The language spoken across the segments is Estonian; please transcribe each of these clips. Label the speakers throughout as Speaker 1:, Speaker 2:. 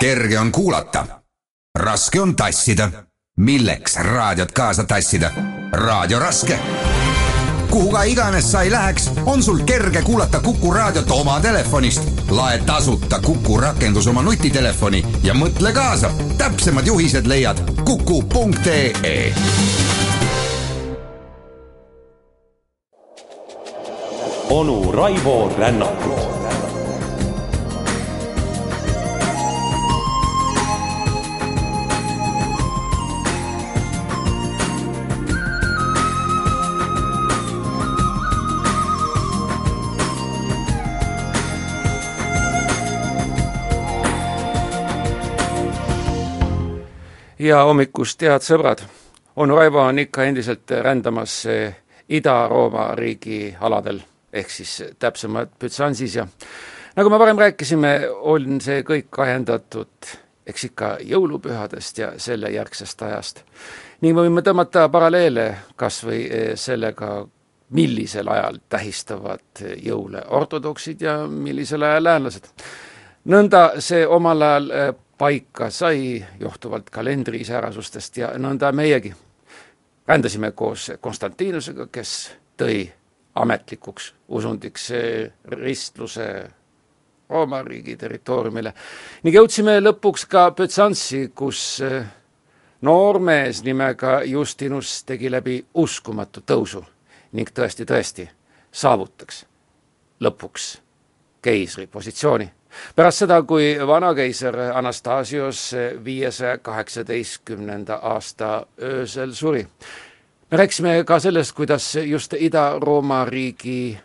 Speaker 1: kerge on kuulata, raske on tassida. milleks raadiot kaasa tassida? raadio raske. kuhu ka iganes sa ei läheks, on sul kerge kuulata Kuku raadiot oma telefonist. lae tasuta Kuku rakendus oma nutitelefoni ja mõtle kaasa. täpsemad juhised leiad kuku.ee
Speaker 2: onu Raivo Rännakut
Speaker 3: ja hommikust, head sõbrad! onu Raivo on ikka endiselt rändamas Ida-Rooma riigi aladel, ehk siis täpsemalt Bütsansis ja nagu me varem rääkisime, on see kõik ajendatud eks ikka jõulupühadest ja selle järgsest ajast. ning me võime tõmmata paralleele kas või sellega, millisel ajal tähistavad jõule ortodoksid ja millisel ajal läänlased. nõnda see omal ajal paika sai johtuvalt kalendri iseärasustest ja nõnda meiegi. Rändasime koos Konstantinusega, kes tõi ametlikuks usundiks ristluse Rooma riigi territooriumile. Ning jõudsime lõpuks ka Bütsantsi, kus noormees nimega Justinus tegi läbi uskumatu tõusu ning tõesti-tõesti saavutaks lõpuks keisri positsiooni pärast seda, kui vanakeiser Anastasios viiesaja kaheksateistkümnenda aasta öösel suri. me rääkisime ka sellest, kuidas just Ida-Rooma riigi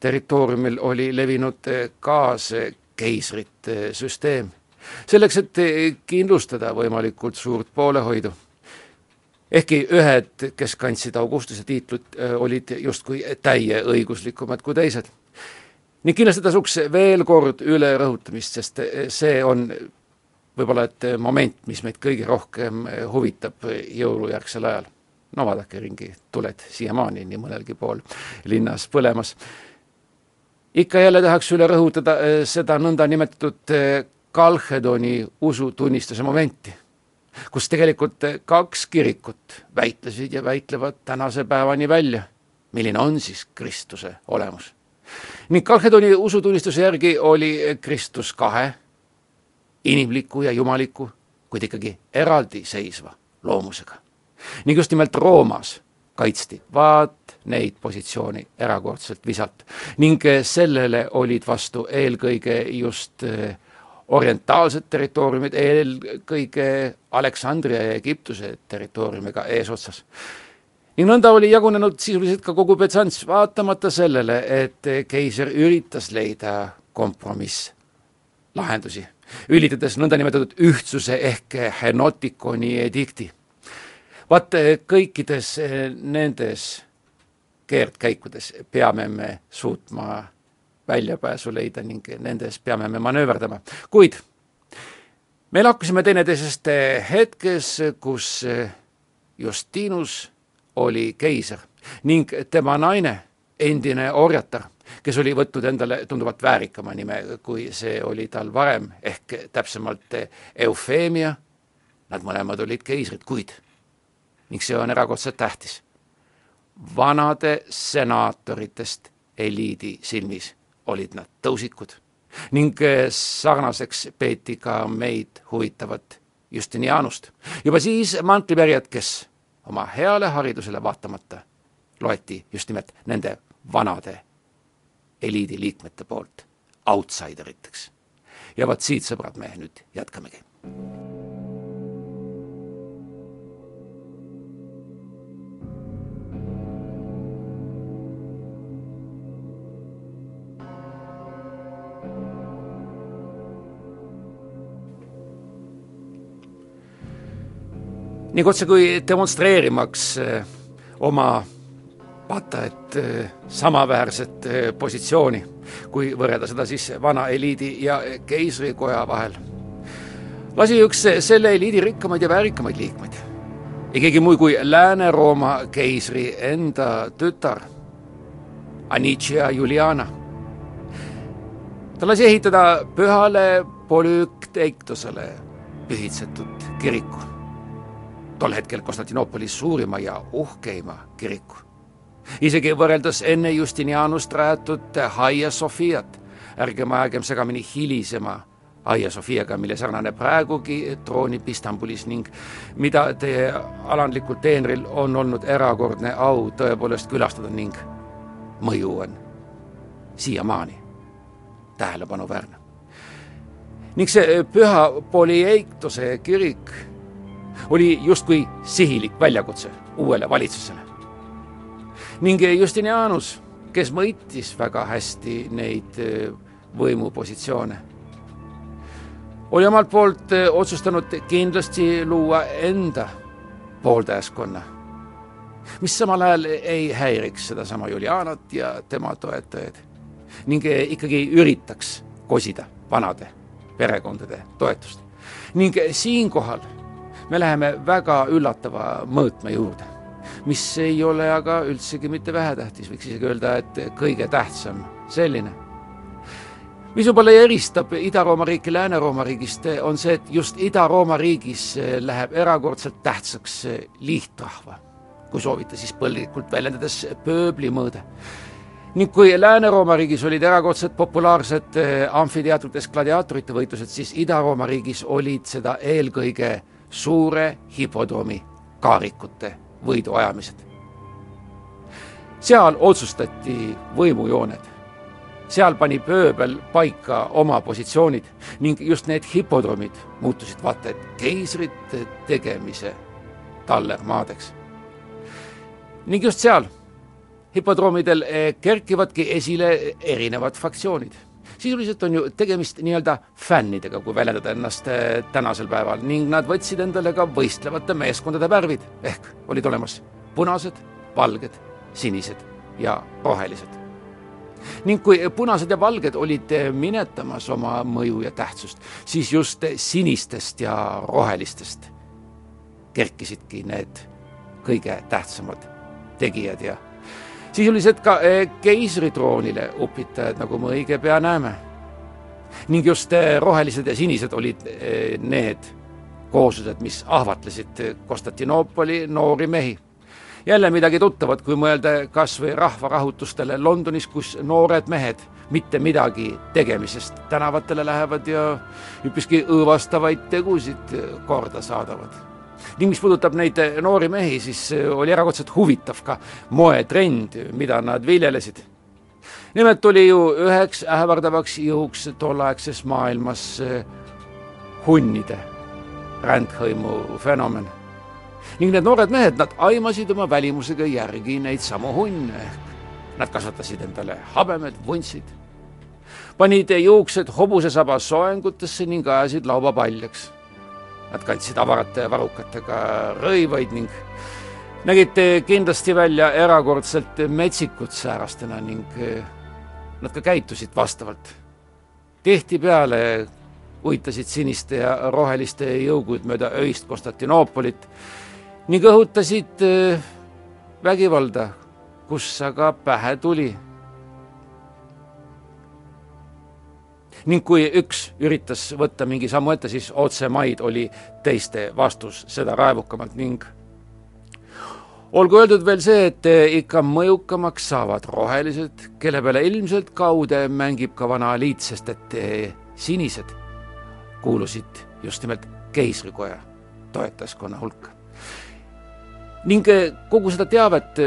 Speaker 3: territooriumil oli levinud kaaskeisrite süsteem. selleks, et kindlustada võimalikult suurt poolehoidu. ehkki ühed, kes kandsid Augustuse tiitlit, olid justkui täieõiguslikumad kui teised ning kindlasti tasuks veel kord üle rõhutamist, sest see on võib-olla et moment, mis meid kõige rohkem huvitab jõulujärgsel ajal. no vaadake ringi, tuled siiamaani nii mõnelgi pool linnas põlemas. ikka jälle tahaks üle rõhutada seda nõndanimetatud Kalhedoni usutunnistuse momenti, kus tegelikult kaks kirikut väitlesid ja väitlevad tänase päevani välja, milline on siis Kristuse olemus ning Kalhedoni usutunnistuse järgi oli Kristus kahe, inimliku ja jumaliku, kuid ikkagi eraldiseisva loomusega. ning just nimelt Roomas kaitsti vaat neid positsiooni erakordselt visalt ning sellele olid vastu eelkõige just orientaalsed territooriumid, eelkõige Aleksandria ja Egiptuse territooriumiga eesotsas ning nõnda oli jagunenud sisuliselt ka kogu Byzants, vaatamata sellele, et keiser üritas leida kompromisslahendusi, ülitades nõndanimetatud ühtsuse ehk henotikoni edikti. vaat kõikides nendes keerdkäikudes peame me suutma väljapääsu leida ning nendes peame me manööverdama, kuid me lahkusime teineteisest hetkes, kus Justinus oli keiser ning tema naine, endine orjatar, kes oli võtnud endale tunduvalt väärikama nime, kui see oli tal varem, ehk täpsemalt Eufeemia, nad mõlemad olid keisrid, kuid, ning see on erakordselt tähtis, vanade senaatoritest eliidi silmis olid nad tõusikud ning sarnaseks peeti ka meid huvitavat Justinianust. juba siis mantlipärjad, kes oma heale haridusele vaatamata loeti just nimelt nende vanade eliidiliikmete poolt outsideriteks. ja vot siit, sõbrad, me nüüd jätkamegi. Ning otsekui demonstreerimaks oma vaata et samaväärset positsiooni, kui võrrelda seda siis vana eliidi ja keisrikoja vahel, lasi üks selle eliidi rikkamaid ja väärikamaid liikmeid, ei keegi muu kui Lääne-Rooma keisri enda tütar, Anicia Juliana. ta lasi ehitada pühale polükteiktosele pühitsetud kiriku. Tol hetkel Konstantinoopolis suurima ja uhkeima kiriku. isegi võrreldes enne Justinianust rajatud Hagia Sophiat, ärgem ajagem segamini hilisema Hagia Sophiaga, mille sarnane praegugi troonib Istanbulis ning mida teie alandlikul teenril on olnud erakordne au tõepoolest külastada ning mõju on siiamaani tähelepanuväärne. ning see püha Polyeitose kirik oli justkui sihilik väljakutse uuele valitsusele. ning Justinianus, kes mõitis väga hästi neid võimupositsioone oli omalt poolt eh, otsustanud kindlasti luua enda pooldajaskonna, mis samal ajal ei häiriks sedasama Julianat ja tema toetajaid ning eh, ikkagi üritaks kosida vanade perekondade toetust. ning siinkohal me läheme väga üllatava mõõtme juurde, mis ei ole aga üldsegi mitte vähetähtis, võiks isegi öelda, et kõige tähtsam selline mis võib-olla eristab Ida-Rooma riiki Lääne-Rooma riigist, on see, et just Ida-Rooma riigis läheb erakordselt tähtsaks lihtrahva, kui soovite, siis põlglikult väljendades pööbli mõõde. ning kui Lääne-Rooma riigis olid erakordselt populaarsed amfiteatrites gladiaatorite võitlused, siis Ida-Rooma riigis olid seda eelkõige suure hipodroomi kaarikute võiduajamised. seal otsustati võimujooned seal pani pööbel paika oma positsioonid ning just need hipodroomid muutusid vaata et keisrite tegemise tallermaadeks. ning just seal hipodroomidel eh, kerkivadki esile erinevad fraktsioonid. Sisuliselt on ju tegemist nii-öelda fännidega, kui väljendada ennast eh, tänasel päeval. Ning nad võtsid endale ka võistlevate meeskondade värvid. Ehk olid olemas punased, valged, sinised ja rohelised. Ning kui punased ja valged olid minetamas oma mõju ja tähtsust, siis just sinistest ja rohelistest kerkisidki need kõige tähtsamad tegijad ja sisuliselt ka eh, keisritroonile upitajad, nagu me õige pea näeme. ning just eh, rohelised ja sinised olid eh, need kooslused, mis ahvatlesid Konstantinoopoli noori mehi jälle midagi tuttavat, kui mõelda kas või rahvarahutustele Londonis, kus noored mehed mitte midagi tegemisest tänavatele lähevad ja üpriski õõvastavaid tegusid korda saadavad. Ning mis puudutab neid noori mehi, siis oli erakordselt huvitav ka moetrend, mida nad viljelesid. nimelt oli ju üheks ähvardavaks jõuks tolleaegses maailmas hunnide rändhõimu fenomen ning need noored mehed, nad aimasid oma välimusega järgi neid samu hunne nad kasvatasid endale habemed, vuntsid, panid juuksed hobusesaba soengutesse ning ajasid lauba paljaks. Nad kandsid avarate varrukatega rõivaid ning nägid kindlasti välja erakordselt metsikud säärastena ning nad ka käitusid vastavalt. tihtipeale uitasid siniste ja roheliste jõugud mööda öist Konstantinoopolit ning õhutasid äh, vägivalda, kus aga pähe tuli. Ning kui üks üritas võtta mingi sammu ette, siis otsemaid oli teiste vastus seda raevukamalt ning olgu öeldud veel see, et ikka mõjukamaks saavad rohelised, kelle peale ilmselt kaude mängib ka vana liit, sest et sinised kuulusid just nimelt keisrikoja toetajaskonna hulka. Ning kogu seda teavet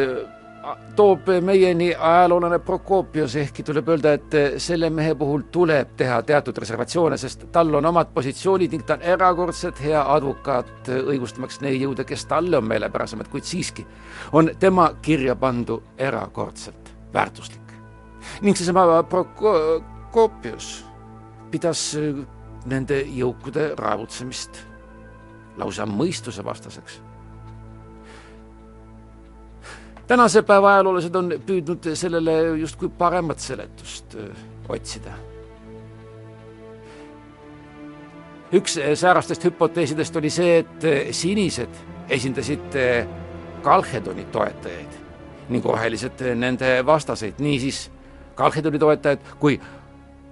Speaker 3: toob meieni ajaloolane Prokopios, ehkki tuleb öelda, et eh, selle mehe puhul tuleb teha teatud reservatsioone, sest tal on omad positsioonid ning ta on erakordselt hea advokaat, õigustamaks neid jõude, kes talle on meelepärasemad, kuid siiski on tema kirja pandu erakordselt väärtuslik. ning seesama Prokopios pidas nende jõukude raevutsemist lausa mõistusevastaseks tänase päeva ajaloolased on püüdnud sellele justkui paremat seletust otsida. üks säärastest hüpoteesidest oli see, et sinised esindasid Kalhedoni toetajaid ning rohelised nende vastaseid, niisiis Kalhedoni toetajad kui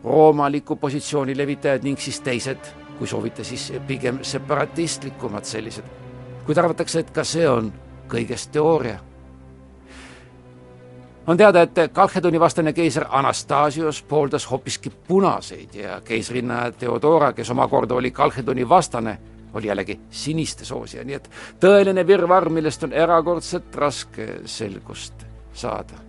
Speaker 3: roomaliku positsiooni levitajad ning siis teised, kui soovite, siis pigem separatistlikumad sellised. kuid arvatakse, et ka see on kõigest teooria on teada, et Kalhedoni vastane keiser Anastasios pooldas hoopiski punaseid ja keisrinna Theodora, kes omakorda oli Kalhedoni vastane, oli jällegi siniste soosija, nii et tõeline virvarr, millest on erakordselt raske selgust saada.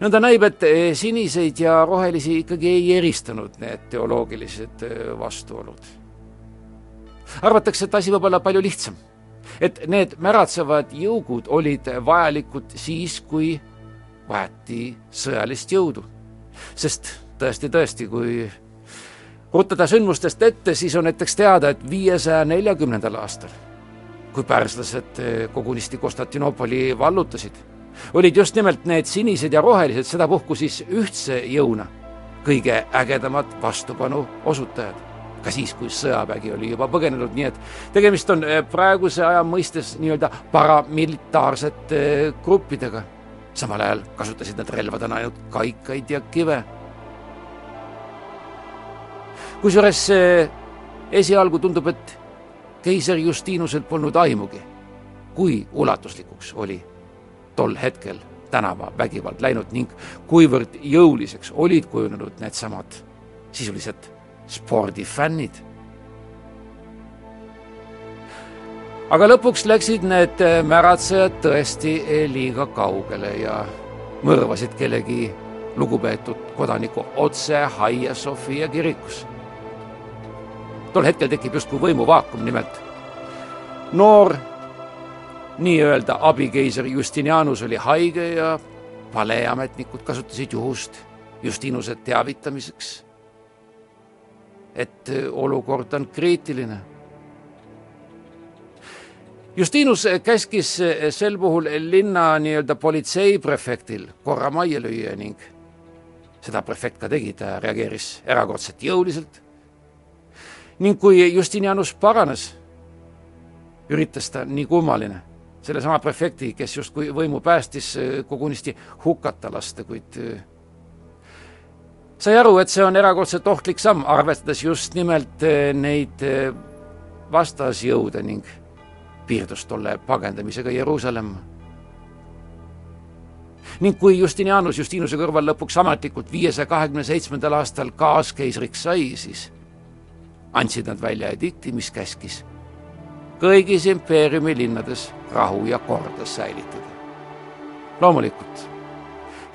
Speaker 3: nõnda näib, et siniseid ja rohelisi ikkagi ei eristanud need teoloogilised vastuolud. arvatakse, et asi võib olla palju lihtsam et need märatsevad jõugud olid vajalikud siis, kui vajati sõjalist jõudu. sest tõesti, tõesti, kui ruttada sündmustest ette, siis on näiteks teada, et viiesaja neljakümnendal aastal, kui pärslased kogunisti Konstantinoopoli vallutasid, olid just nimelt need sinised ja rohelised sedapuhku siis ühtse jõuna kõige ägedamad vastupanu osutajad ka siis, kui sõjavägi oli juba põgenenud, nii et tegemist on eh, praeguse aja mõistes nii-öelda paramilitaarsete eh, gruppidega. samal ajal kasutasid nad relvadena ainult kaikaid ja kive. kusjuures eh, esialgu tundub, et keiser Justinusel polnud aimugi, kui ulatuslikuks oli tol hetkel tänavavägivald läinud ning kuivõrd jõuliseks olid kujunenud needsamad sisuliselt spordifännid. aga lõpuks läksid need äh, märatsejad tõesti liiga kaugele ja mõrvasid kellegi lugupeetud kodaniku otse Haia Sofia kirikus. tol hetkel tekib justkui võimuvaakum, nimelt noor nii-öelda abikeiser Justinianus oli haige ja paleeametnikud kasutasid juhust Justinuse teavitamiseks et äh, olukord on kriitiline. Justinus käskis äh, sel puhul linna nii-öelda politseiprefektil korra majja lüüa ning seda prefekt ka tegi, ta reageeris erakordselt jõuliselt. ning kui Justinianus paranes, üritas ta nii kummaline sellesama prefekti, kes justkui võimu päästis, kogunisti hukata lasta, kuid sai aru, et see on erakordselt ohtlik samm, arvestades just nimelt eh, neid eh, vastasjõude ning piirdus tolle pagendamisega Jeruusalemma. ning kui Justinianus Justinuse kõrval lõpuks ametlikult viiesaja kahekümne seitsmendal aastal kaaskeisriks sai, siis andsid nad välja edikti, mis käskis kõigis impeeriumi linnades rahu ja korda säilitada. loomulikult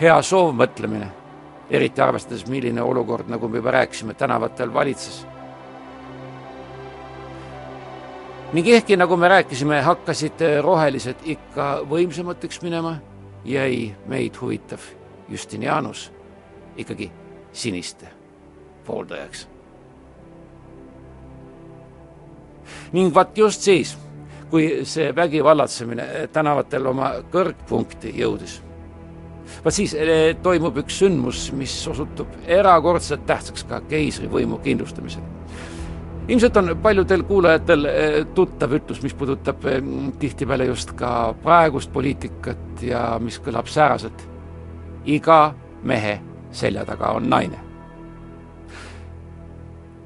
Speaker 3: hea soovmõtlemine eriti arvestades, milline olukord, nagu me juba rääkisime, tänavatel valitses. ning ehkki, nagu me rääkisime, hakkasid rohelised ikka võimsamateks minema, jäi meid huvitav Justinianus ikkagi siniste pooldajaks. ning vaat just siis, kui see vägivallatsemine tänavatel oma kõrgpunkti jõudis vaat siis eh, toimub üks sündmus, mis osutub erakordselt tähtsaks ka keisrivõimu kindlustamisel. ilmselt on paljudel kuulajatel eh, tuttav ütlus, mis puudutab eh, tihtipeale just ka praegust poliitikat ja mis kõlab sääraselt. iga mehe selja taga on naine.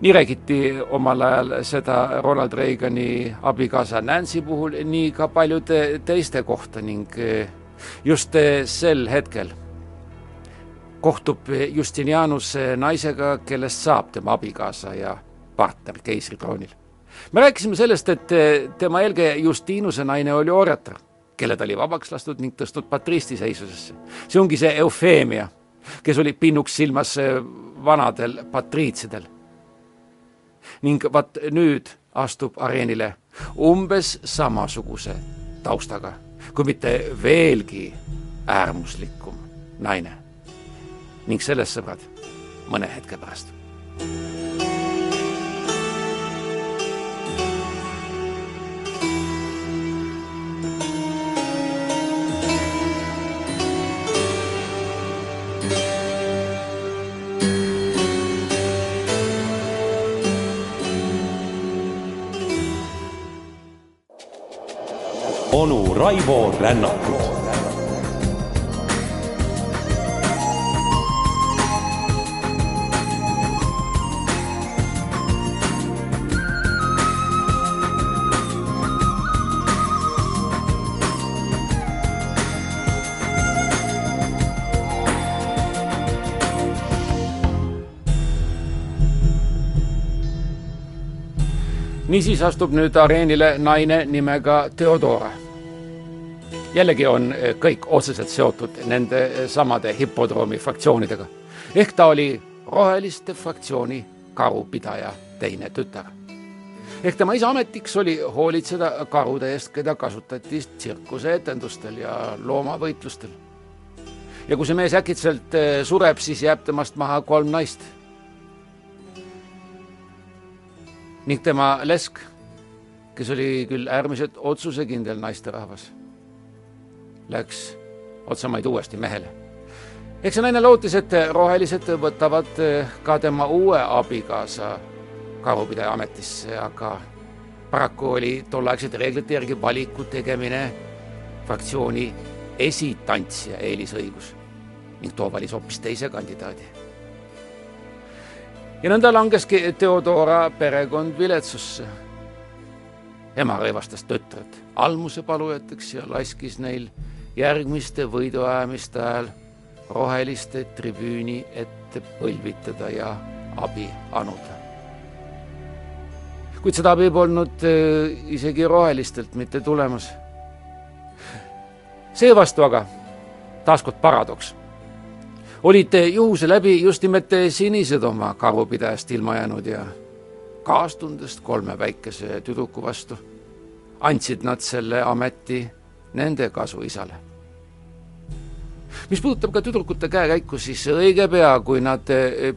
Speaker 3: nii räägiti omal ajal seda Ronald Reagani abikaasa Nancy puhul, nii ka paljude teiste kohta ning just eh, sel hetkel kohtub Justinianus naisega, kellest saab tema abikaasa ja partner keisritroonil. me rääkisime sellest, et eh, tema eelkäija Justinuse naine oli orjatar, kelle ta oli vabaks lastud ning tõstnud patriisti seisusesse. see ongi see eufeemia, kes oli pinnuks silmas eh, vanadel patriitsidel. ning vaat nüüd astub areenile umbes samasuguse taustaga kui mitte veelgi äärmuslikum naine. ning sellest, sõbrad, mõne hetke pärast.
Speaker 2: Raivo Rännakut.
Speaker 3: niisiis astub nüüd areenile naine nimega Theodora jällegi on kõik otseselt seotud nende samade hipodroomi fraktsioonidega. ehk ta oli roheliste fraktsiooni karupidaja teine tütar. ehk tema isa ametiks oli hoolitseda karude eest, keda kasutati tsirkuseetendustel ja loomavõitlustel. ja kui see mees äkitselt sureb, siis jääb temast maha kolm naist ning tema lesk, kes oli küll äärmiselt otsusekindel naisterahvas, läks otsamaid uuesti mehele. eks see naine lootis, et rohelised võtavad ka tema uue abikaasa karupidaja ametisse, aga paraku oli tolleaegsete reeglite järgi valiku tegemine fraktsiooni esitantsija eelisõigus ning too valis hoopis teise kandidaadi ja nõnda langeski Theodora perekond viletsusse. ema rõivastas tütred almusepalujateks ja laskis neil järgmiste võiduajamiste ajal roheliste tribüüni ette põlvitada ja abi anuda. kuid seda abi polnud äh, isegi rohelistelt mitte tulemas. seevastu aga taaskord paradoks olid juhuse läbi just nimelt sinised oma karupidajast ilma jäänud ja kaastundest kolme väikese tüdruku vastu andsid nad selle ameti nende kasuisale. Mis puudutab ka tüdrukute käekäiku, siis õige pea, kui nad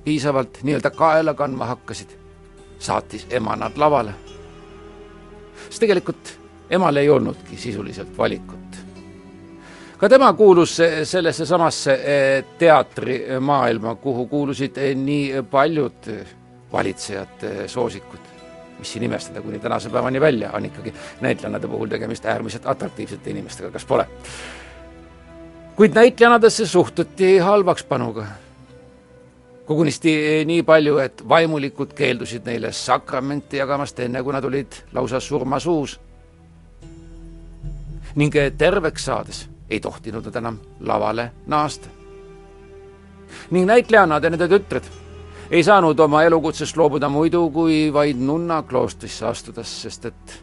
Speaker 3: piisavalt nii-öelda kaela kandma hakkasid, saatis ema nad lavale. sest tegelikult emal ei olnudki sisuliselt valikut ka tema kuulus sellesse samasse eh, teatrimaailma, kuhu kuulusid eh, nii paljud valitsejate soosikud, mis siin imestada, kuni tänase päevani välja on ikkagi näitlejannade puhul tegemist äärmiselt atraktiivsete inimestega, kas pole? Kuid näitlejannadesse suhtuti halvakspanuga. kogunisti eh, nii palju, et vaimulikud keeldusid neile sakramenti jagamast, enne kui nad olid lausa surmasuus. ning terveks saades ei tohtinud nad enam lavale naasta. ning näitlejannad ja nende tütred ei saanud oma elukutsest loobuda muidu, kui vaid nunna kloostrisse astudes, sest et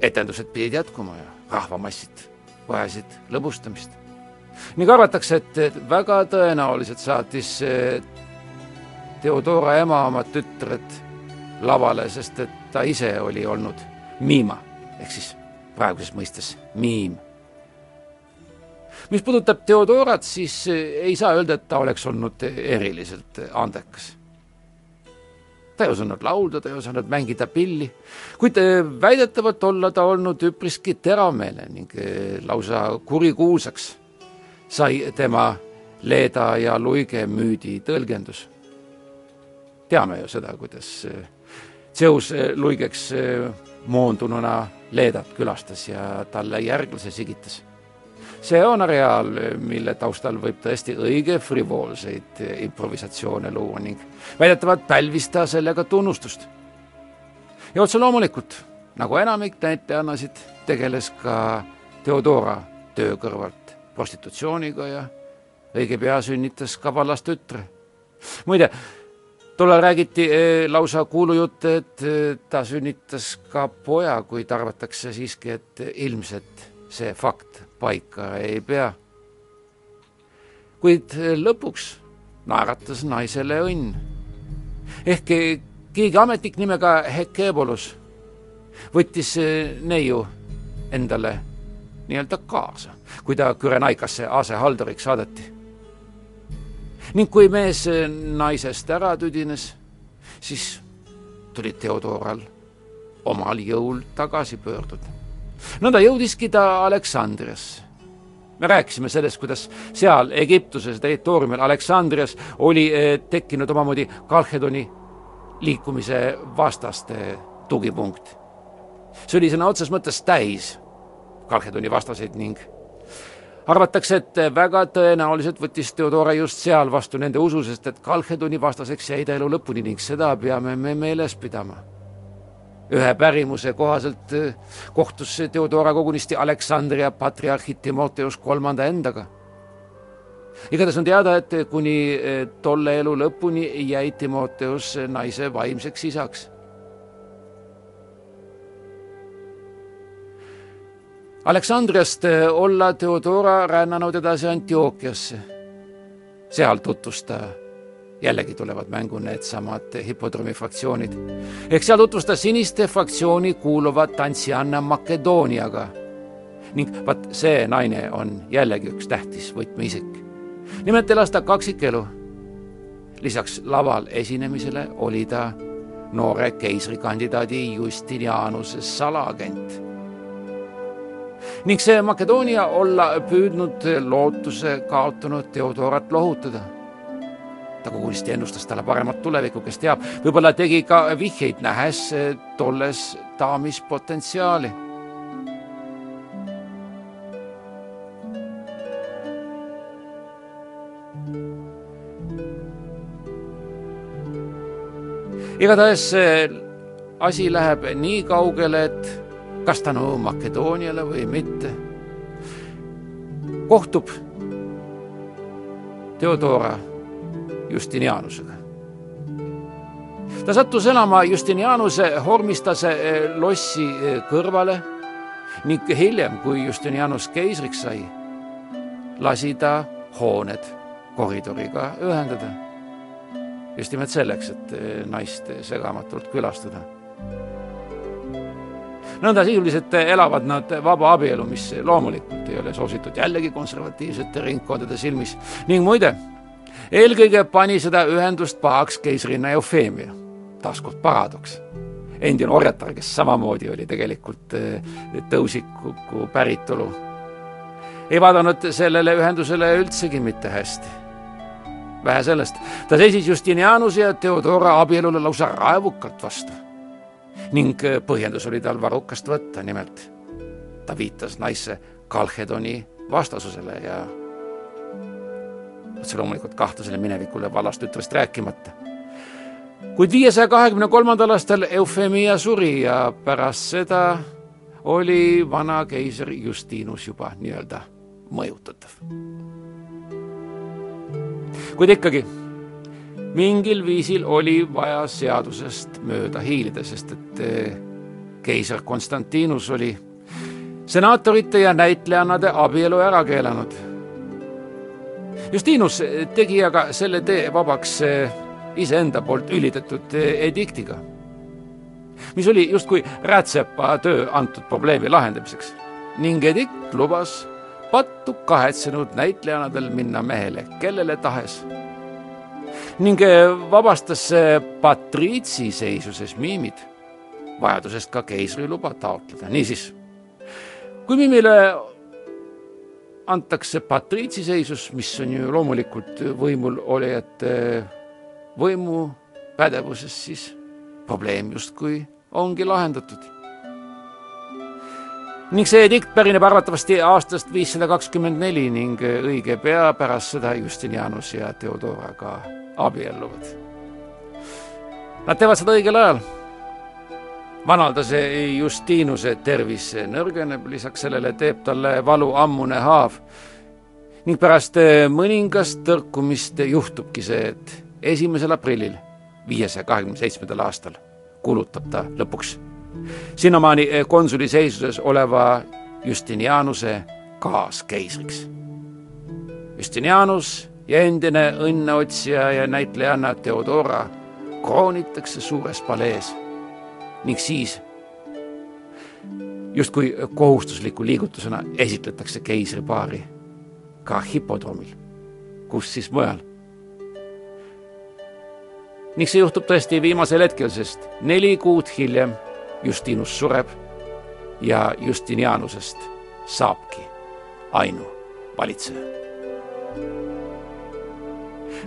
Speaker 3: etendused pidid jätkuma ja rahvamassid vajasid lõbustamist. ning arvatakse, et väga tõenäoliselt saatis Theodora ema oma tütred lavale, sest et ta ise oli olnud miima ehk siis praeguses mõistes miim mis puudutab Theodorat, siis eh, ei saa öelda, et ta oleks olnud eriliselt andekas. Ta ei osanud laulda, ta ei osanud mängida pilli, kuid eh, väidetavalt olla ta olnud üpriski teravmeelne ning eh, lausa kurikuulsaks sai tema leeda ja luige müüdi tõlgendus. teame ju seda, kuidas Zeus luigeks moondununa Leedat külastas ja talle järglase sigitas see on areaal, mille taustal võib tõesti õige frivoolseid improvisatsioone luua ning väidetavalt pälvis ta sellega tunnustust. ja otse loomulikult, nagu enamik näitlejannasid, tegeles ka Theodora töö kõrvalt prostitutsiooniga ja õige pea sünnitas ka vallas tütre. muide, tollal räägiti eh, lausa kuulujutte, et eh, ta sünnitas ka poja, kuid arvatakse siiski, et ilmselt see fakt paika ei pea. kuid lõpuks naeratas naisele õnn. ehk keegi ametnik nimega Hekebolus võttis neiu endale nii-öelda kaasa, kui ta Kürenaikasse asehalduriks saadeti. ning kui mees naisest ära tüdines, siis tuli Theodoral omal jõul tagasi pöörduda nõnda jõudiski ta Aleksandriasse. me rääkisime sellest, kuidas seal Egiptuse territooriumil Aleksandrias oli eh, tekkinud omamoodi Kalhedoni liikumise vastaste tugipunkt. see oli sõna otseses mõttes täis Kalhedoni vastaseid ning arvatakse, et väga tõenäoliselt võttis Theodora just seal vastu nende usu, sest et Kalhedoni vastaseks jäi ta elu lõpuni ning seda peame me meeles pidama ühe pärimuse kohaselt eh, kohtus Theodora kogunisti Aleksandria patriarhi Timoteus kolmanda endaga. igatahes on teada, et kuni eh, tolle elu lõpuni jäi Timoteus naise vaimseks isaks. Aleksandriast eh, olla Theodora rännanud edasi Antiookiasse. seal tutvus ta jällegi tulevad mängu needsamad hipodroomi fraktsioonid. ehk seal tutvustas siniste fraktsiooni kuuluvat tantsijanna Makedooniaga. ning vaat see naine on jällegi üks tähtis võtmeisik. nimelt elas ta kaksikelu. lisaks laval esinemisele oli ta noore keisrikandidaadi Justinianuse salaagent ning see Makedoonia olla püüdnud lootuse kaotanud Theodorat lohutada ta kuulsti ennustas talle paremat tulevikku, kes teab, võib-olla tegi ka vihjeid, nähes tolles daamis potentsiaali. igatahes asi läheb nii kaugele, et kas ta no Makedooniale või mitte, kohtub Theodora Justinianusega. ta sattus elama Justinianuse Hormistase eh, lossi eh, kõrvale ning hiljem, kui Justinianus keisriks sai, lasi ta hooned koridoriga ühendada. just nimelt selleks, et eh, naist segamatult külastada. nõnda sisuliselt elavad nad vaba abielu, mis loomulikult ei ole soositud jällegi konservatiivsete ringkondade silmis ning muide eelkõige pani seda ühendust pahaks keisrinna Eufeemia, taaskord paradoks. endine orjatar, kes samamoodi oli tegelikult eh, tõusiku päritolu, ei vaadanud sellele ühendusele üldsegi mitte hästi. vähe sellest, ta seisis Justinianuse ja Theodora abielule lausa raevukalt vastu. ning eh, põhjendus oli tal varrukast võtta, nimelt ta viitas naisse Kalhedoni vastasusele ja otse loomulikult kahtlasele minevikule vallast tütrest rääkimata. kuid viiesaja kahekümne kolmandal aastal Eufemia suri ja pärast seda oli vana keiser Justinus juba nii-öelda mõjutatav. kuid ikkagi, mingil viisil oli vaja seadusest mööda hiilida, sest et eh, keiser Konstantinus oli senaatorite ja näitlejannade abielu ära keelanud Justinus tegi aga selle tee vabaks eh, iseenda poolt ülitatud eh, ediktiga, mis oli justkui rätsepa töö antud probleemi lahendamiseks ning edikt lubas pattu kahetsenud näitlejannadel minna mehele kellele tahes ning eh, vabastas patriitsi seisuses miimid vajadusest ka keisriluba taotleda. niisiis, kui miimile antakse patriitsiseisus, mis on ju loomulikult võimul olijate võimu pädevuses, siis probleem justkui ongi lahendatud. ning see edikt pärineb arvatavasti aastast viissada kakskümmend neli ning õige pea pärast seda Justinianus ja Theodora ka abielluvad. Nad teevad seda õigel ajal vanaldase Justinuse tervis nõrgeneb, lisaks sellele teeb talle valu ammune haav. ning pärast mõningast tõrkumist juhtubki see, et esimesel aprillil viiesaja kahekümne seitsmendal aastal kuulutab ta lõpuks sinnamaani konsuli seisuses oleva Justinianuse kaaskeisriks. Justinianus ja endine õnneotsija ja näitlejanna Theodora kroonitakse suures palees ning siis justkui kohustusliku liigutusena esitletakse keisripaari ka hipodroomil, kus siis mujal. ning see juhtub tõesti viimasel hetkel, sest neli kuud hiljem Justinus sureb ja Justinianusest saabki ainuvalitseja.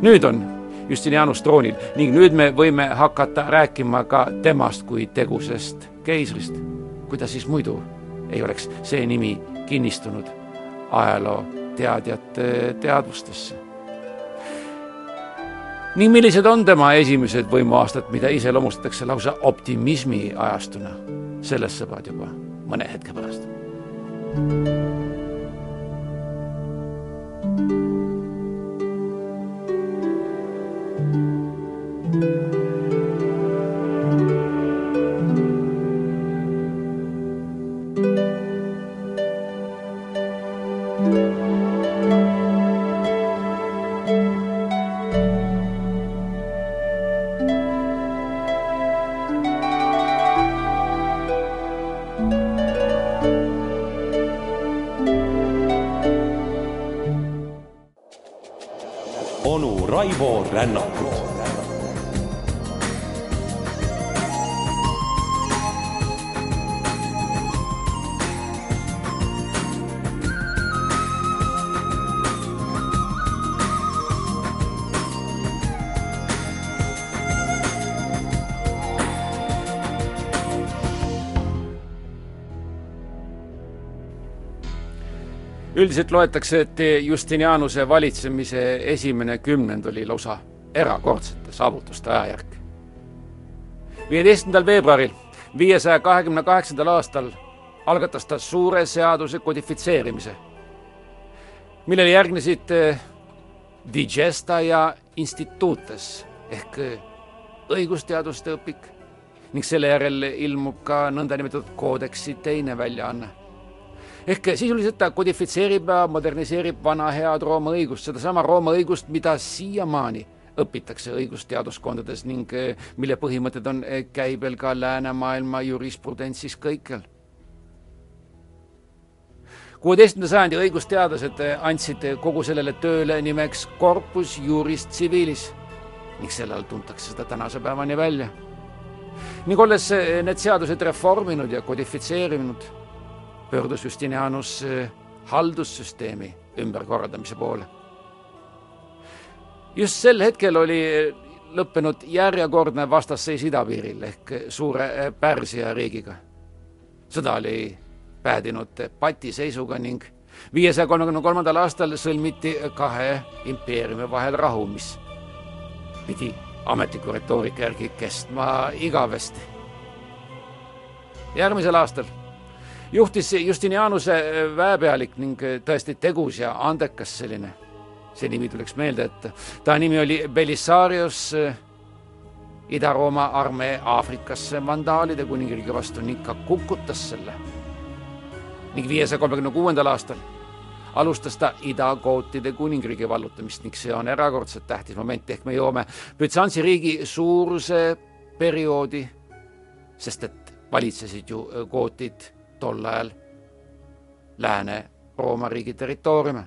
Speaker 3: nüüd on Justinianus troonil ning nüüd me võime hakata rääkima ka temast kui tegusest keisrist. kuidas siis muidu ei oleks see nimi kinnistunud ajaloo teadjate teadvustesse? ning millised on tema esimesed võimuaastad, mida iseloomustatakse lausa optimismi ajastuna, sellest saavad juba mõne hetke pärast. thank you thank you onu
Speaker 2: Raivo Rännakut
Speaker 3: üldiselt loetakse, et Justinianuse valitsemise esimene kümnend oli lausa erakordsete saavutuste ajajärk. viieteistkümnendal veebruaril viiesaja kahekümne kaheksandal aastal algatas ta suure seaduse kodifitseerimise, millele järgnesid eh, digesta ja instituutes ehk eh, õigusteaduste õpik ning selle järel ilmub ka nõndanimetatud koodeksi teine väljaanne ehk sisuliselt ta kodifitseerib ja moderniseerib vana head Rooma õigust, sedasama Rooma õigust, mida siiamaani õpitakse õigusteaduskondades ning eh, mille põhimõtted on eh, käibel ka läänemaailma jurisprudentsis kõikjal. kuueteistkümnenda sajandi õigusteadlased eh, andsid kogu sellele tööle nimeks corpus juris civilis ning selle all tuntakse seda tänase päevani välja. ning olles need seadused reforminud ja kodifitseerinud pöördus Justinianus eh, haldussüsteemi ümberkorraldamise poole. just sel hetkel oli lõppenud järjekordne vastasseis idapiiril ehk suure eh, Pärsia riigiga. sõda oli päädinud patiseisuga ning viiesaja kolmekümne kolmandal aastal sõlmiti kahe impeeriumi vahel rahu, mis pidi ametliku retoorika järgi kestma igavesti. järgmisel aastal juhtis Justinianuse äh, väepealik ning äh, tõesti tegus ja andekas selline. see nimi tuleks meelde, et ta nimi oli Belisarius äh, Ida-Rooma armee Aafrikasse vandaalide kuningriigi vastu ning ka kukutas selle. ning viiesaja kolmekümne kuuendal aastal alustas ta idakootide kuningriigi vallutamist ning see on erakordselt tähtis moment, ehk me jõuame Bütsansi riigi suuruse perioodi, sest et valitsesid ju kootid tol ajal Lääne-Rooma riigi territooriume.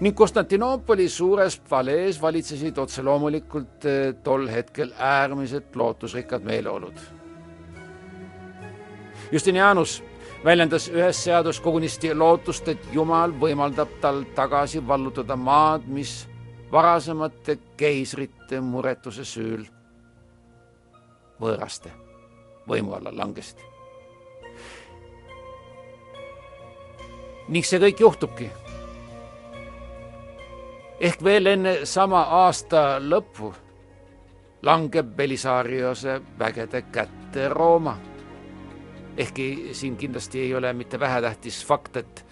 Speaker 3: ning Konstantinoopoli suures palees valitsesid otse loomulikult eh, tol hetkel äärmiselt lootusrikkad meeleolud. Justinianus väljendas ühes seadus kogunisti lootust, et Jumal võimaldab tal tagasi vallutada maad, mis varasemate keisrite muretuse süül võõraste võimu alla langesid ning see kõik juhtubki. ehk veel enne sama aasta lõppu langeb Belisariose vägede kätte Rooma. ehkki siin kindlasti ei ole mitte vähetähtis fakt, et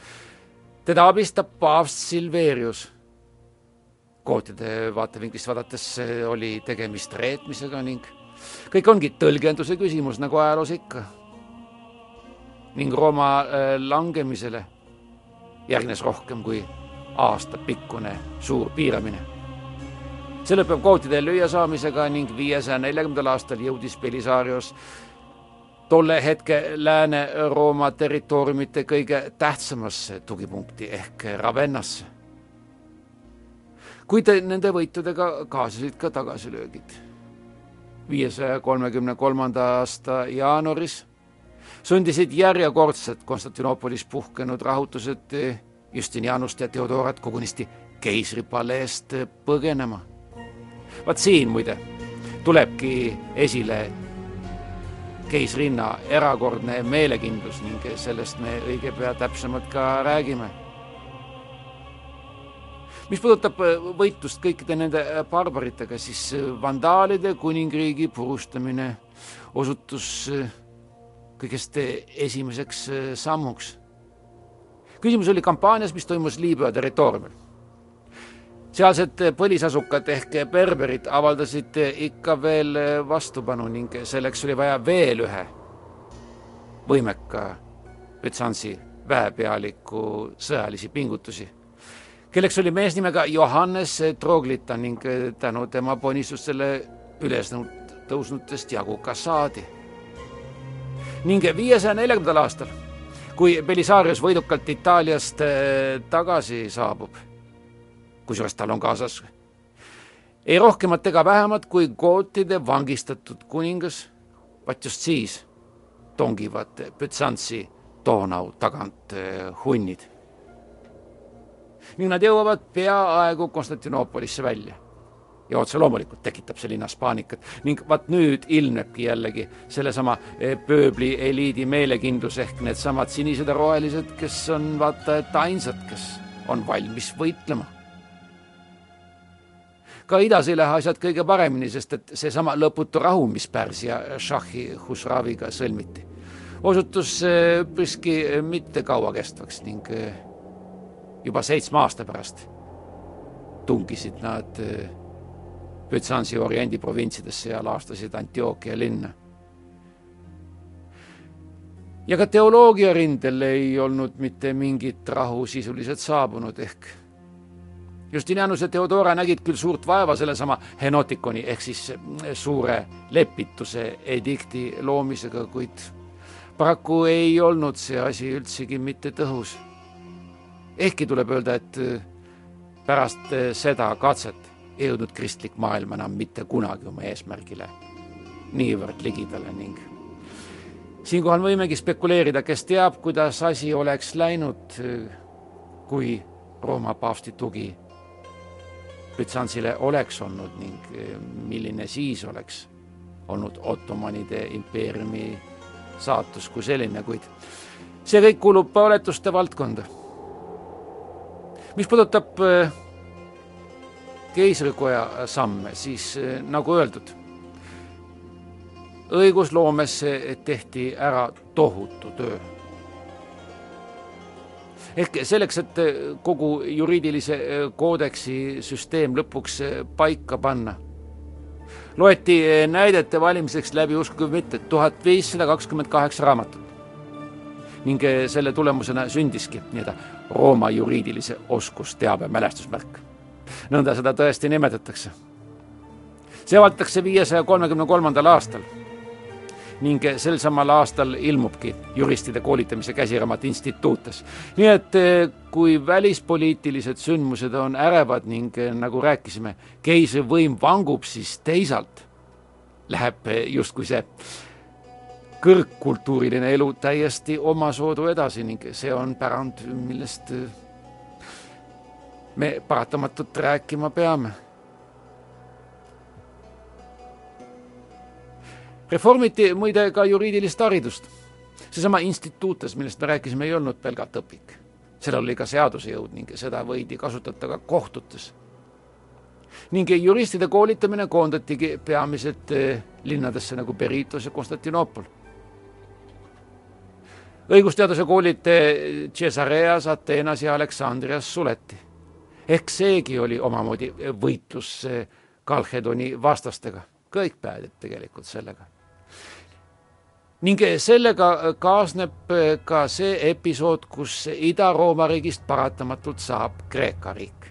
Speaker 3: teda abistab paavst Silverius. kootide vaatevinklist vaadates oli tegemist reetmisega ning kõik ongi tõlgenduse küsimus, nagu ajaloos ikka. Ning Rooma äh, langemisele järgnes rohkem kui aastapikkune suur piiramine. see lõpeb kvootide lüüasaamisega ning viiesaja neljakümnendal aastal jõudis Belisarios tolle hetke Lääne-Rooma territooriumite kõige tähtsamasse tugipunkti ehk Ravennasse. kuid nende võitudega kaasnesid ka tagasilöögid. viiesaja kolmekümne kolmanda aasta jaanuaris sundisid järjekordselt Konstantinoopolis puhkenud rahutused Justinianust ja Theodorat kogunisti keisripaleest põgenema. vaat siin muide tulebki esile keisrinna erakordne meelekindlus ning sellest me õige pea täpsemalt ka räägime. mis puudutab võitlust kõikide nende barbaritega, siis vandaalide kuningriigi purustamine osutus kõigest esimeseks äh, sammuks. küsimus oli kampaanias, mis toimus Liibüa territooriumil. sealsed põlisasukad ehk berberid avaldasid ikka veel vastupanu ning selleks oli vaja veel ühe võimeka Bütsansi väepealiku sõjalisi pingutusi, kelleks oli mees nimega Johannes Troglita ning tänu tema ponistustele üles tõusnutest jagu ka saadi ning viiesaja neljakümnendal aastal, kui Belisarius võidukalt Itaaliast äh, tagasi saabub, kusjuures tal on kaasas ei rohkemat ega vähemat kui gootide vangistatud kuningas, vaat just siis tongivad Bütsantsi Donau tagant eh, hunnid. ning nad jõuavad peaaegu Konstantinoopolisse välja. Ja otse loomulikult tekitab see linnas paanikat. Ning vaat nüüd ilmnebki jällegi sellesama eh, pööbli eliidi meelekindlus ehk needsamad sinised ja rohelised, kes on vaata et ainsad, kes on valmis võitlema. Ka idas ei lähe asjad kõige paremini, sest et seesama lõputu rahu, mis Pärsia šahhi Husraviga sõlmiti, osutus eh, üpriski mitte kauakestvaks ning eh, juba seitsme aasta pärast tungisid nad eh, Bütsansi oriendi provintsidesse ja laastasid Antiookia linna. ja ka teoloogia rindel ei olnud mitte mingit rahu sisuliselt saabunud, ehk Justinianus ja Theodora nägid küll suurt vaeva sellesama henotikoni ehk siis eh, suure lepituse edikti loomisega, kuid paraku ei olnud see asi üldsegi mitte tõhus. ehkki tuleb öelda, et eh, pärast eh, seda katset jõudnud kristlik maailm enam mitte kunagi oma eesmärgile niivõrd ligidale ning siinkohal võimegi spekuleerida, kes teab, kuidas asi oleks läinud, kui Rooma paavsti tugi Bütsansile oleks olnud ning eh, milline siis oleks olnud Ottomanide impeeriumi saatus kui selline, kuid see kõik kuulub oletuste valdkonda. mis puudutab eh, keisrikoja samme, siis eh, nagu öeldud, õigusloomes tehti ära tohutu töö ehk selleks, et kogu juriidilise äh, koodeksi süsteem lõpuks äh, paika panna, loeti näidete valimiseks läbi, uskuge või mitte, tuhat viissada kakskümmend kaheksa raamatut. ning selle tulemusena sündiski nii-öelda Rooma juriidilise oskusteabe mälestusmärk. Nõnda seda tõesti nimetatakse. see avaldatakse viiesaja kolmekümne kolmandal aastal ning sel samal aastal ilmubki juristide koolitamise käsiraamat instituutes. nii et eh, kui välispoliitilised sündmused on ärevad ning eh, nagu rääkisime, keisrivõim vangub, siis teisalt läheb eh, justkui see kõrgkultuuriline elu täiesti omasoodu edasi ning see on pärand, millest me paratamatult rääkima peame reformiti muide ka juriidilist haridust. seesama instituutes, millest me rääkisime, ei olnud pelgalt õpik. sellel oli ka seaduse jõud ning seda võidi kasutada ka kohtutes. ning juristide koolitamine koondatigi peamiselt eh, linnadesse nagu Peritos ja Konstantinoopol. õigusteaduse koolid eh, Caesareas, Ateenas ja Aleksandrias suleti. Ehk seegi oli omamoodi võitlus Kalhedoni eh, vastastega, kõik päädib tegelikult sellega ning sellega kaasneb ka see episood, kus Ida-Rooma riigist paratamatult saab Kreeka riik.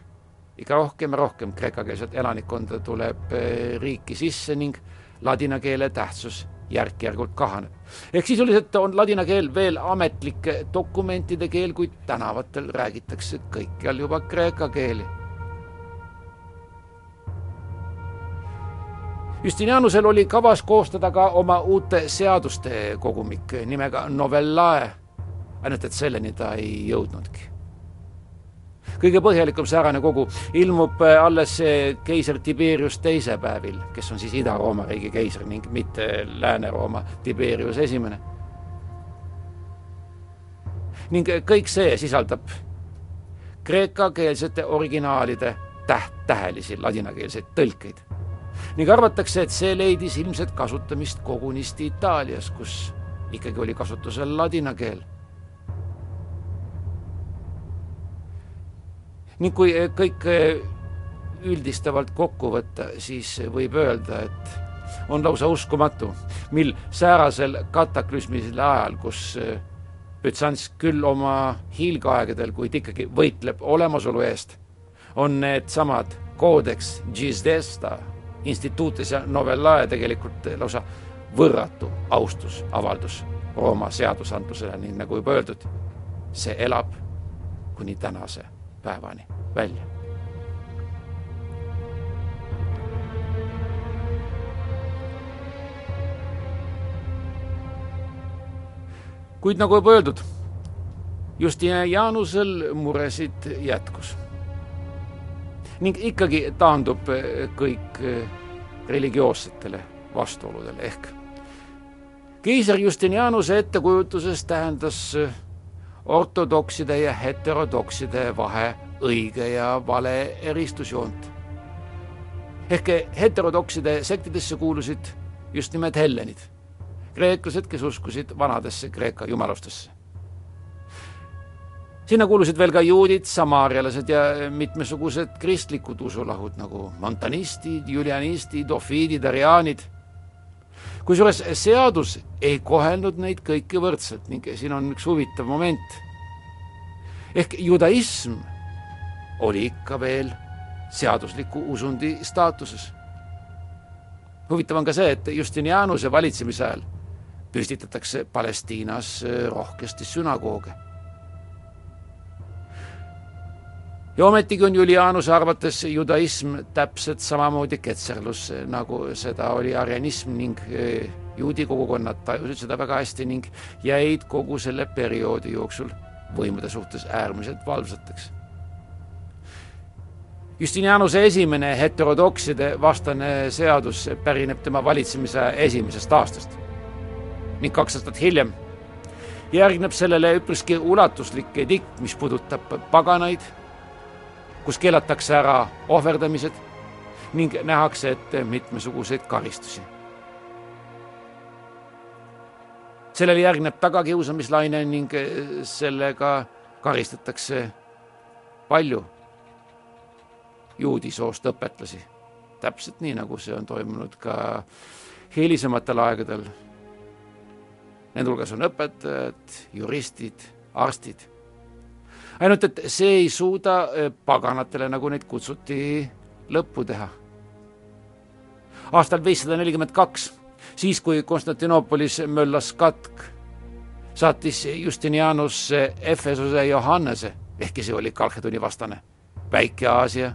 Speaker 3: ikka rohkem ja rohkem kreekakeelset elanikkonda tuleb eh, riiki sisse ning ladina keele tähtsus järk-järgult kahaneb. ehk sisuliselt on ladina keel veel ametlike dokumentide keel, kuid tänavatel räägitakse kõikjal juba kreeka keeli Justinianusel oli kavas koostada ka oma uute seaduste kogumik nimega Novellae, ainult et selleni ta ei jõudnudki. Kõige põhjalikum säärane kogu ilmub alles keiser Tiberius teise päevil, kes on siis Ida-Rooma riigi keiser ning mitte Lääne-Rooma Tiberius esimene. ning kõik see sisaldab kreekakeelsete originaalide täht-tähelisi ladinakeelseid tõlkeid ning arvatakse, et see leidis ilmselt kasutamist kogunisti Itaalias, kus ikkagi oli kasutusel ladina keel. Ning kui kõik üldistavalt kokku võtta, siis võib öelda, et on lausa uskumatu, mil säärasel kataklüsmilisel ajal, kus Bütsants küll oma hiilgeaegadel, kuid ikkagi võitleb olemasolu eest, on needsamad koodeks Gizdesta instituutes ja novellae tegelikult lausa võrratu austusavaldus Rooma seadusandlusele ning nagu juba öeldud, see elab kuni tänase päevani välja. kuid nagu juba öeldud, Justinianusel muresid jätkus. ning ikkagi taandub eh, kõik eh, religioossetele vastuoludele ehk keiser Justinianuse ettekujutuses tähendas eh, ortodokside ja heterodokside vahe õige ja vale eristusjoont. ehk heterodokside sektidesse kuulusid just nimelt hellenid, kreeklased, kes uskusid vanadesse Kreeka jumalustesse. sinna kuulusid veel ka juudid, samaarialased ja mitmesugused kristlikud usulahud nagu montanistid, julianistid, ofiidid, ariaanid kusjuures seadus ei kohelnud neid kõiki võrdselt ning siin on üks huvitav moment. ehk judaism oli ikka veel seadusliku usundi staatuses. huvitav on ka see, et Justinianuse valitsemise ajal püstitatakse Palestiinas rohkesti sünagooge ja ometigi on Julianuse arvates judaism täpselt samamoodi ketserlus, nagu seda oli arianism ning e, juudi kogukonnad tajusid seda väga hästi ning jäid kogu selle perioodi jooksul võimude suhtes äärmiselt valvsateks. Justinianuse esimene heterodokside vastane seadus pärineb tema valitsemise esimesest aastast ning kaks aastat hiljem järgneb sellele üpriski ulatuslik edikt, mis puudutab paganaid kus keelatakse ära ohverdamised ning nähakse ette mitmesuguseid karistusi. sellele järgneb tagakiusamislaine ning sellega karistatakse palju juudi soost õpetlasi. täpselt nii, nagu see on toimunud ka hilisematel aegadel. Nende hulgas on õpetajad, juristid, arstid ainult et see ei suuda eh, paganatele, nagu neid kutsuti, lõppu teha. aastal viissada nelikümmend kaks, siis kui Konstantinoopolis möllas katk, saatis Justinianus Efesuse Johannese, ehkki see oli Kalkedoni vastane, Väike-Aasia,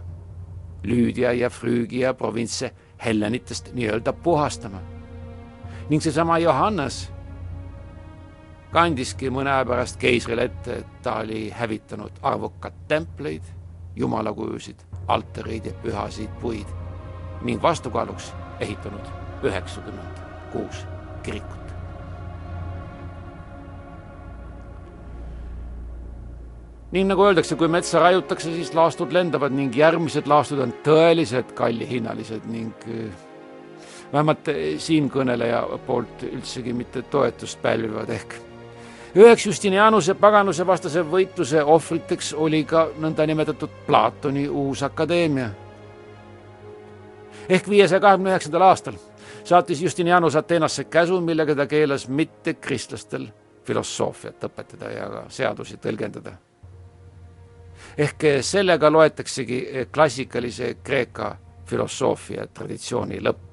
Speaker 3: Lüüdia ja Früügia provintse hellenitest nii-öelda puhastama. ning seesama Johannes kandiski mõne aja pärast keisrile ette, et ta oli hävitanud arvukad templeid, jumalakujusid, altareid ja pühasid puid ning vastukaaluks ehitanud üheksakümmend kuus kirikut. ning nagu öeldakse, kui metsa raiutakse, siis laastud lendavad ning järgmised laastud on tõeliselt kallihinnalised ning eh, vähemalt siinkõneleja poolt üldsegi mitte toetust pälvivad ehk üheks Justinianuse paganuse vastase võitluse ohvriteks oli ka nõndanimetatud Platoni uus akadeemia. ehk viiesaja kahekümne üheksandal aastal saatis Justinianus Ateenasse käsu, millega ta keelas mittekristlastel filosoofiat õpetada ja ka seadusi tõlgendada. ehk sellega loetaksegi klassikalise Kreeka filosoofia traditsiooni lõppu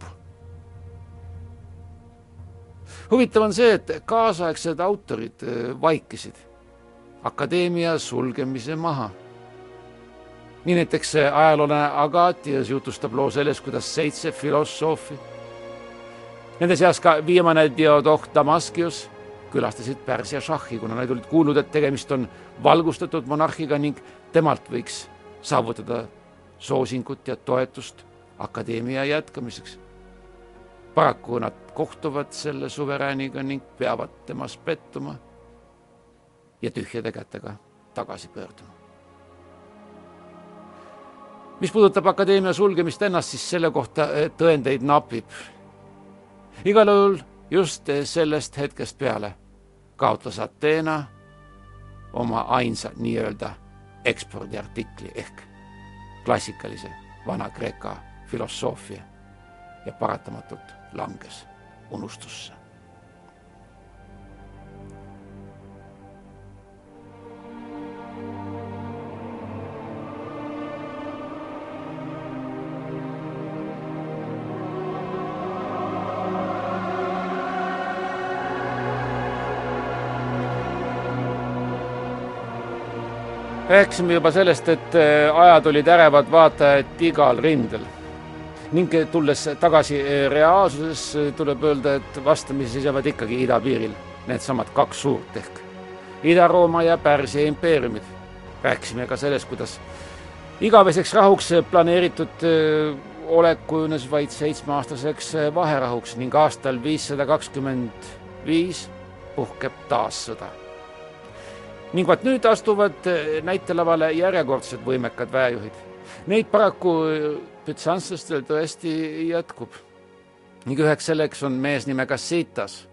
Speaker 3: huvitav on see, et kaasaegsed autorid äh, vaikisid akadeemia sulgemise maha. nii näiteks äh, ajaloolane Agatias jutustab loo sellest, kuidas seitse filosoofi, nende seas ka viimane Diodoh Damaskius, külastasid Pärsia šahhi, kuna nad olid kuulnud, et tegemist on valgustatud monarhiga ning temalt võiks saavutada soosingut ja toetust akadeemia jätkamiseks paraku nad kohtuvad selle suverääniga ning peavad temas pettuma ja tühjade kätega tagasi pöörduma. mis puudutab akadeemia sulgemist ennast, siis selle kohta eh, tõendeid napib. igal juhul just sellest hetkest peale kaotas Ateena oma ainsa nii-öelda ekspordiartikli ehk klassikalise Vana-Kreeka filosoofia ja paratamatult langes unustusse. rääkisime juba sellest, et äh, ajad olid ärevad vaatajad igal rindel ning tulles tagasi eh, reaalsuses, tuleb öelda, et vastamisi seisavad ikkagi idapiiril needsamad kaks suurt ehk Ida-Rooma ja Pärsia impeeriumid. rääkisime ka sellest, kuidas igaveseks rahuks planeeritud olek kujunes vaid seitsmeaastaseks vaherahuks ning aastal viissada kakskümmend viis puhkeb taas sõda. ning vot nüüd astuvad näitelavale järjekordsed võimekad väejuhid. Neid paraku bütsantslastel tõesti jätkub. ning üheks selleks on mees nimega Sitas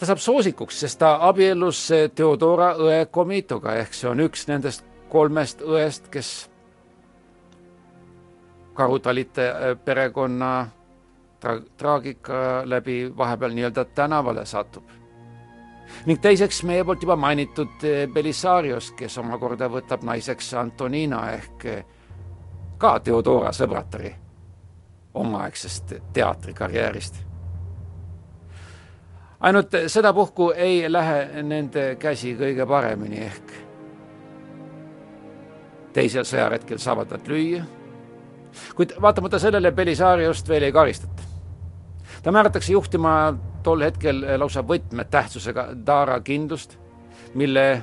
Speaker 3: ta saab soosikuks, sest ta abiellus Theodora õe Komitoga ehk see on üks nendest kolmest õest, kes karutalite äh, perekonna tra-, traagika läbi vahepeal nii-öelda tänavale satub. ning teiseks meie poolt juba mainitud äh, Belisarios, kes omakorda võtab naiseks Antonina ehk äh, ka Theodora sõbratari omaaegsest teatrikarjäärist ainult sedapuhku ei lähe nende käsi kõige paremini ehk teisel sõjaretkel saavad nad lüüa. kuid vaatamata sellele Belisariost veel ei karistata. ta määratakse juhtima tol hetkel lausa võtmetähtsusega Dara kindlust, mille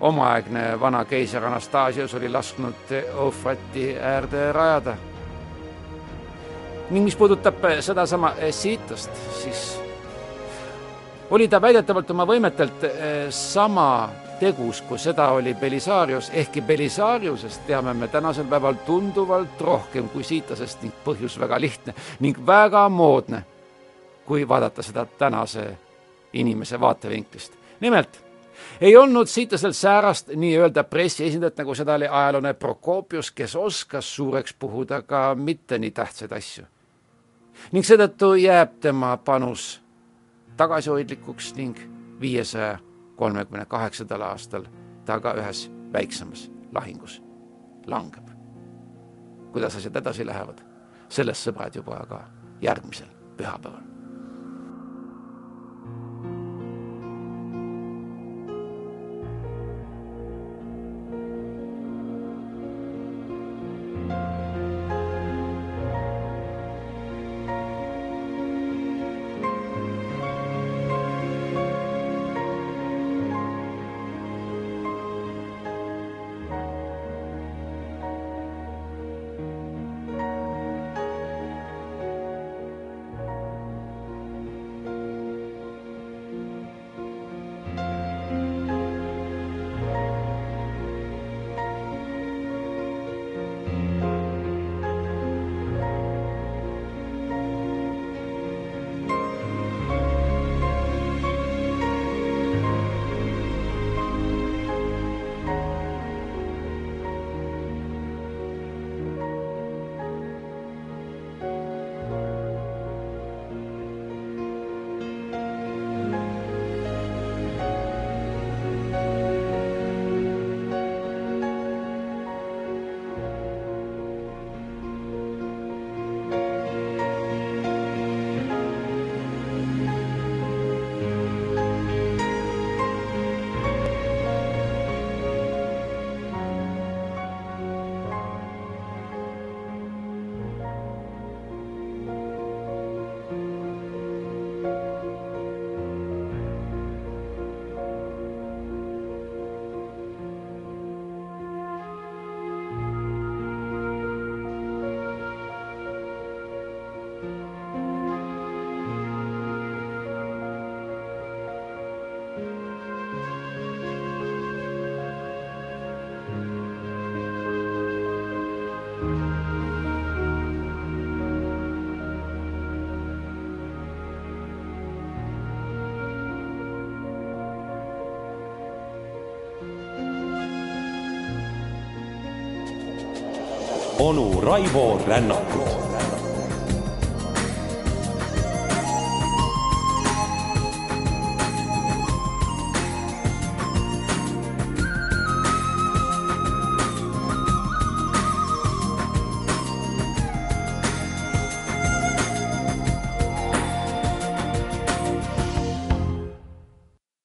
Speaker 3: omaaegne vana keiser Anastasios oli lasknud Eufrati äärde rajada. ning mis puudutab sedasama Sitast, siis oli ta väidetavalt oma võimetelt eh, sama tegus, kui seda oli Belisarius, ehkki Belisariusest teame me tänasel päeval tunduvalt rohkem kui Siitasest ning põhjus väga lihtne ning väga moodne, kui vaadata seda tänase inimese vaatevinklist. nimelt ei olnud Siitasel säärast nii-öelda pressiesindajat, nagu seda oli ajaloone Prokopius, kes oskas suureks puhuda ka mitte nii tähtsaid asju. ning seetõttu jääb tema panus tagasihoidlikuks ning viiesaja kolmekümne kaheksandal aastal ta ka ühes väiksemas lahingus langeb. kuidas asjad edasi lähevad, sellest sõbrad juba ka järgmisel pühapäeval.
Speaker 2: Onu Raivo Rännakut